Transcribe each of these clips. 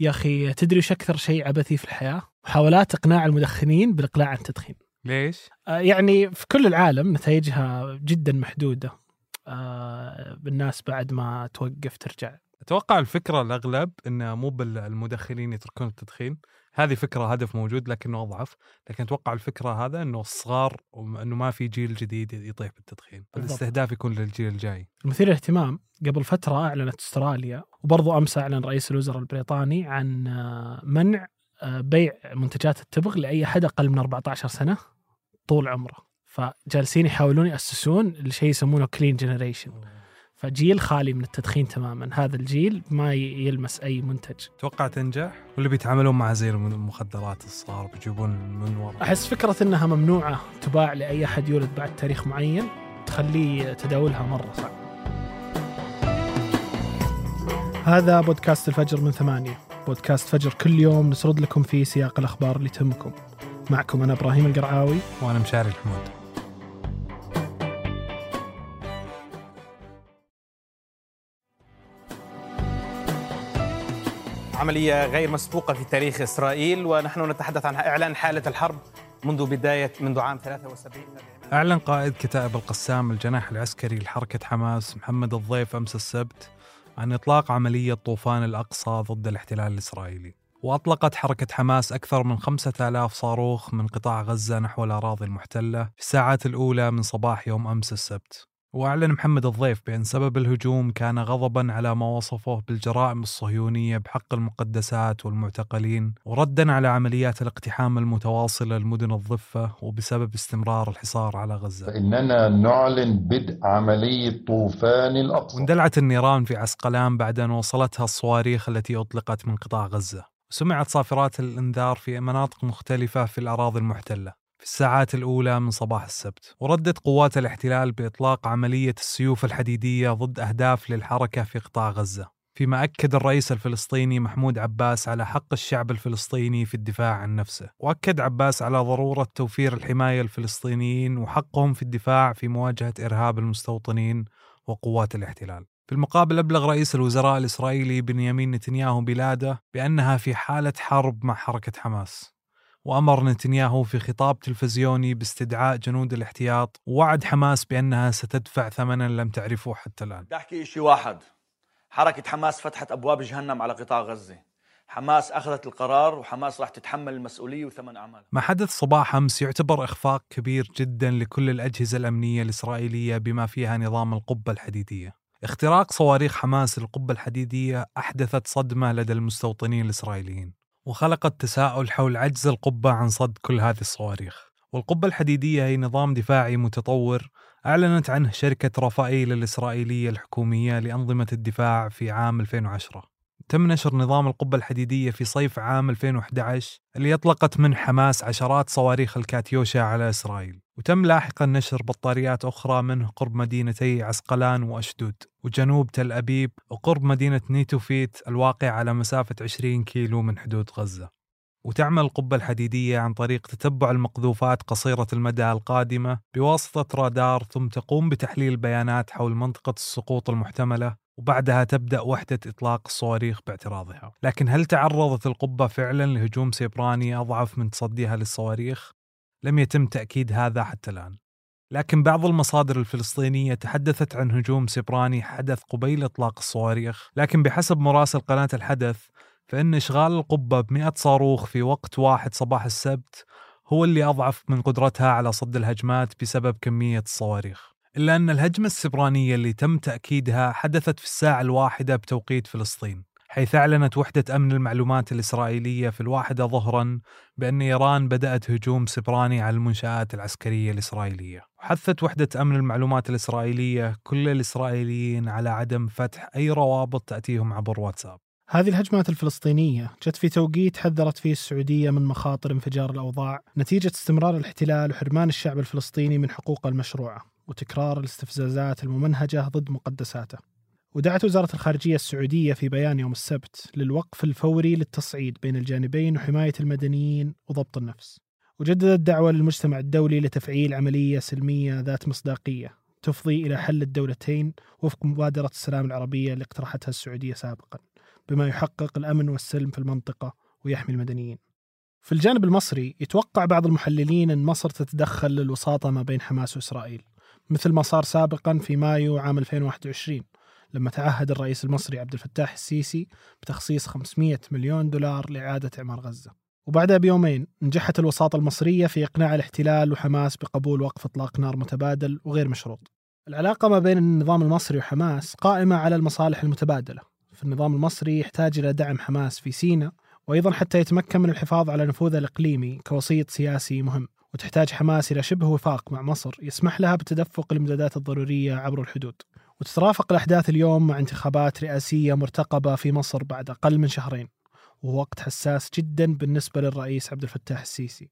يا أخي تدري وش أكثر شيء عبثي في الحياة؟ محاولات إقناع المدخنين بالإقلاع عن التدخين. ليش؟ آه، يعني في كل العالم نتائجها جدا محدودة. آه، بالناس بعد ما توقف ترجع. أتوقع الفكرة الأغلب إنه مو بالمدخنين يتركون التدخين، هذه فكرة هدف موجود لكنه أضعف، لكن أتوقع الفكرة هذا إنه الصغار إنه ما في جيل جديد يطيح بالتدخين، الاستهداف يكون للجيل الجاي. المثير للاهتمام. قبل فترة أعلنت أستراليا وبرضو أمس أعلن رئيس الوزراء البريطاني عن آه، منع آه، بيع منتجات التبغ لأي أحد أقل من 14 سنة طول عمره. فجالسين يحاولون يأسسون لشيء يسمونه كلين جنريشن فجيل خالي من التدخين تماما. هذا الجيل ما يلمس أي منتج. توقع تنجح؟ ولا بيتعاملون مع زي المخدرات الصغار بيجيبون من ورا. أحس فكرة إنها ممنوعة تباع لأي أحد يولد بعد تاريخ معين تخليه تداولها مرة صعب. هذا بودكاست الفجر من ثمانية. بودكاست فجر كل يوم نسرد لكم فيه سياق الأخبار اللي تهمكم. معكم أنا إبراهيم القرعاوي. وأنا مشاري الحمود. عملية غير مسبوقة في تاريخ إسرائيل ونحن نتحدث عن إعلان حالة الحرب منذ بداية منذ عام 73 أعلن قائد كتائب القسام الجناح العسكري لحركة حماس محمد الضيف أمس السبت عن إطلاق عملية طوفان الأقصى ضد الاحتلال الإسرائيلي. وأطلقت حركة حماس أكثر من خمسة آلاف صاروخ من قطاع غزة نحو الأراضي المحتلة في الساعات الأولى من صباح يوم أمس السبت. وأعلن محمد الضيف بأن سبب الهجوم كان غضبا على ما وصفه بالجرائم الصهيونية بحق المقدسات والمعتقلين وردا على عمليات الاقتحام المتواصلة لمدن الضفة وبسبب استمرار الحصار على غزة. فإننا نعلن بدء عملية طوفان الأقصى. واندلعت النيران في عسقلان بعد أن وصلتها الصواريخ التي أطلقت من قطاع غزة. وسمعت صافرات الإنذار في مناطق مختلفة في الأراضي المحتلة. في الساعات الأولى من صباح السبت. وردت قوات الاحتلال بإطلاق عملية السيوف الحديدية ضد أهداف للحركة في قطاع غزة. فيما أكد الرئيس الفلسطيني محمود عباس على حق الشعب الفلسطيني في الدفاع عن نفسه. وأكد عباس على ضرورة توفير الحماية للفلسطينيين وحقهم في الدفاع في مواجهة إرهاب المستوطنين وقوات الاحتلال. في المقابل أبلغ رئيس الوزراء الإسرائيلي بنيامين نتنياهو بلاده بأنها في حالة حرب مع حركة حماس. وأمر نتنياهو في خطاب تلفزيوني باستدعاء جنود الاحتياط ووعد حماس بأنها ستدفع ثمنا لم تعرفه حتى الآن. بدي أحكي شيء واحد. حركة حماس فتحت أبواب جهنم على قطاع غزة. حماس أخذت القرار وحماس راح تتحمل المسؤولية وثمن أعمال ما حدث صباح أمس يعتبر إخفاق كبير جدا لكل الأجهزة الأمنية الإسرائيلية بما فيها نظام القبة الحديدية. اختراق صواريخ حماس للقبة الحديدية أحدثت صدمة لدى المستوطنين الإسرائيليين. وخلقت تساؤل حول عجز القبة عن صد كل هذه الصواريخ. والقبة الحديدية هي نظام دفاعي متطور أعلنت عنه شركة رافائيل الإسرائيلية الحكومية لأنظمة الدفاع في عام 2010 تم نشر نظام القبة الحديدية في صيف عام 2011 اللي أطلقت من حماس عشرات صواريخ الكاتيوشا على إسرائيل. وتم لاحقا نشر بطاريات أخرى منه قرب مدينتي عسقلان وأشدود وجنوب تل أبيب وقرب مدينة نيتوفيت الواقع على مسافة 20 كيلو من حدود غزة وتعمل القبة الحديدية عن طريق تتبع المقذوفات قصيرة المدى القادمة بواسطة رادار ثم تقوم بتحليل بيانات حول منطقة السقوط المحتملة وبعدها تبدأ وحدة إطلاق الصواريخ باعتراضها لكن هل تعرضت القبة فعلا لهجوم سيبراني أضعف من تصديها للصواريخ؟ لم يتم تأكيد هذا حتى الآن. لكن بعض المصادر الفلسطينية تحدثت عن هجوم سيبراني حدث قبيل إطلاق الصواريخ لكن بحسب مراسل قناة الحدث فإن إشغال القبة بمئة صاروخ في وقت واحد صباح السبت هو اللي أضعف من قدرتها على صد الهجمات بسبب كمية الصواريخ. إلا أن الهجمة السبرانية اللي تم تأكيدها حدثت في الساعة الواحدة بتوقيت فلسطين. حيث أعلنت وحدة أمن المعلومات الإسرائيلية في الواحدة ظهرا بأن إيران بدأت هجوم سبراني على المنشآت العسكرية الإسرائيلية. وحثت وحدة أمن المعلومات الإسرائيلية كل الإسرائيليين على عدم فتح أي روابط تأتيهم عبر واتساب. هذه الهجمات الفلسطينية جت في توقيت حذرت فيه السعودية من مخاطر انفجار الأوضاع نتيجة استمرار الاحتلال وحرمان الشعب الفلسطيني من حقوقه المشروعة وتكرار الاستفزازات الممنهجة ضد مقدساته. ودعت وزارة الخارجية السعودية في بيان يوم السبت للوقف الفوري للتصعيد بين الجانبين وحماية المدنيين وضبط النفس. وجددت دعوة للمجتمع الدولي لتفعيل عملية سلمية ذات مصداقية تفضي إلى حل الدولتين وفق مبادرة السلام العربية اللي اقترحتها السعودية سابقا بما يحقق الأمن والسلم في المنطقة ويحمي المدنيين. في الجانب المصري يتوقع بعض المحللين أن مصر تتدخل للوساطة ما بين حماس وإسرائيل مثل ما صار سابقا في مايو عام 2021 لما تعهد الرئيس المصري عبد الفتاح السيسي بتخصيص 500 مليون دولار لإعادة إعمار غزة. وبعدها بيومين نجحت الوساطة المصرية في إقناع الاحتلال وحماس بقبول وقف إطلاق نار متبادل وغير مشروط. العلاقة ما بين النظام المصري وحماس قائمة على المصالح المتبادلة. فالنظام المصري يحتاج إلى دعم حماس في سيناء وأيضا حتى يتمكن من الحفاظ على نفوذه الإقليمي كوسيط سياسي مهم. وتحتاج حماس إلى شبه وفاق مع مصر يسمح لها بتدفق الإمدادات الضرورية عبر الحدود. وتترافق الأحداث اليوم مع انتخابات رئاسية مرتقبة في مصر بعد أقل من شهرين وهو وقت حساس جدا بالنسبة للرئيس عبد الفتاح السيسي.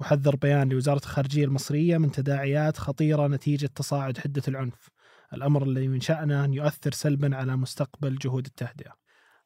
وحذر بيان لوزارة الخارجية المصرية من تداعيات خطيرة نتيجة تصاعد حدة العنف الأمر الذي من شأنه أن يؤثر سلبا على مستقبل جهود التهدئة.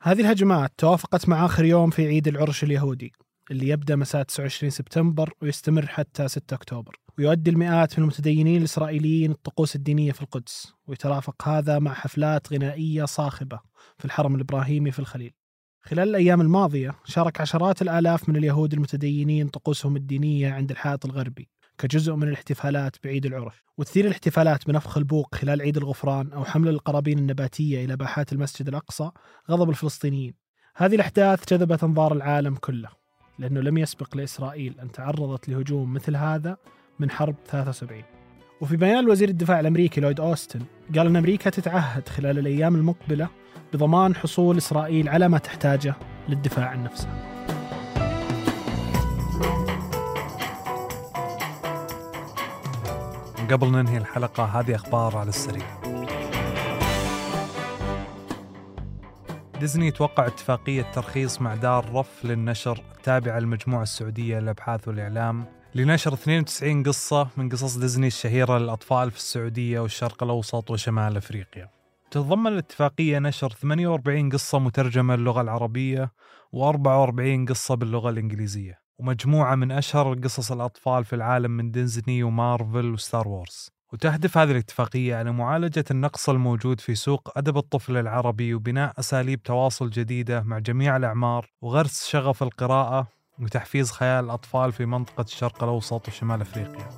هذه الهجمات توافقت مع آخر يوم في عيد العرش اليهودي اللي يبدأ مساء 29 سبتمبر ويستمر حتى 6 أكتوبر ويؤدي المئات من المتدينين الإسرائيليين الطقوس الدينية في القدس ويترافق هذا مع حفلات غنائية صاخبة في الحرم الإبراهيمي في الخليل. خلال الأيام الماضية شارك عشرات الآلاف من اليهود المتدينين طقوسهم الدينية عند الحائط الغربي كجزء من الاحتفالات بعيد العرش وتثير الاحتفالات بنفخ البوق خلال عيد الغفران أو حمل القرابين النباتية إلى باحات المسجد الأقصى غضب الفلسطينيين. هذه الأحداث جذبت أنظار العالم كله. لأنه لم يسبق لإسرائيل أن تعرضت لهجوم مثل هذا من حرب 73 وفي بيان وزير الدفاع الأمريكي لويد أوستن قال أن أمريكا تتعهد خلال الأيام المقبلة بضمان حصول إسرائيل على ما تحتاجه للدفاع عن نفسها قبل ننهي الحلقة هذه أخبار على السريع. ديزني توقع اتفاقية ترخيص مع دار رف للنشر التابعة للمجموعة السعودية للأبحاث والإعلام لنشر 92 قصة من قصص ديزني الشهيرة للأطفال في السعودية والشرق الأوسط وشمال أفريقيا. تتضمن الاتفاقية نشر 48 قصة مترجمة للغة العربية و44 قصة باللغة الإنجليزية. ومجموعة من أشهر قصص الأطفال في العالم من ديزني ومارفل وستار وورز. وتهدف هذه الاتفاقية على معالجة النقص الموجود في سوق أدب الطفل العربي وبناء أساليب تواصل جديدة مع جميع الأعمار وغرس شغف القراءة وتحفيز خيال الأطفال في منطقة الشرق الأوسط وشمال أفريقيا.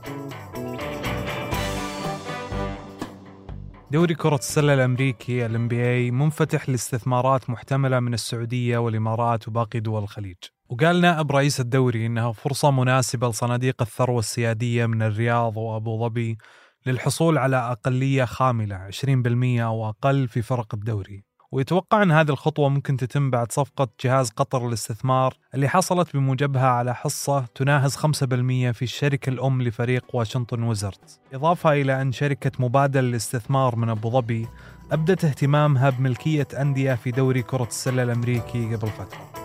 دوري كرة السلة الأمريكي ال NBA منفتح لاستثمارات محتملة من السعودية والإمارات وباقي دول الخليج. وقال نائب رئيس الدوري إنها فرصة مناسبة لصناديق الثروة السيادية من الرياض وأبو ظبي للحصول على أقلية خاملة 20% أو أقل في فرق الدوري. ويتوقع أن هذه الخطوة ممكن تتم بعد صفقة جهاز قطر للاستثمار اللي حصلت بموجبها على حصة تناهز 5% في الشركة الأم لفريق واشنطن ويزردز إضافة إلى أن شركة مبادل للاستثمار من أبو ظبي أبدت اهتمامها بملكية أندية في دوري كرة السلة الأمريكي قبل فترة.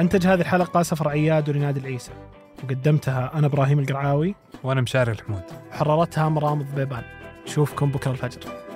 أنتج هذه الحلقة سفر عياد ولنادي العيسى. وقدمتها أنا إبراهيم القرعاوي. وأنا مشاري الحمود. حررتها مرام الضبيبان. نشوفكم بكرة الفجر.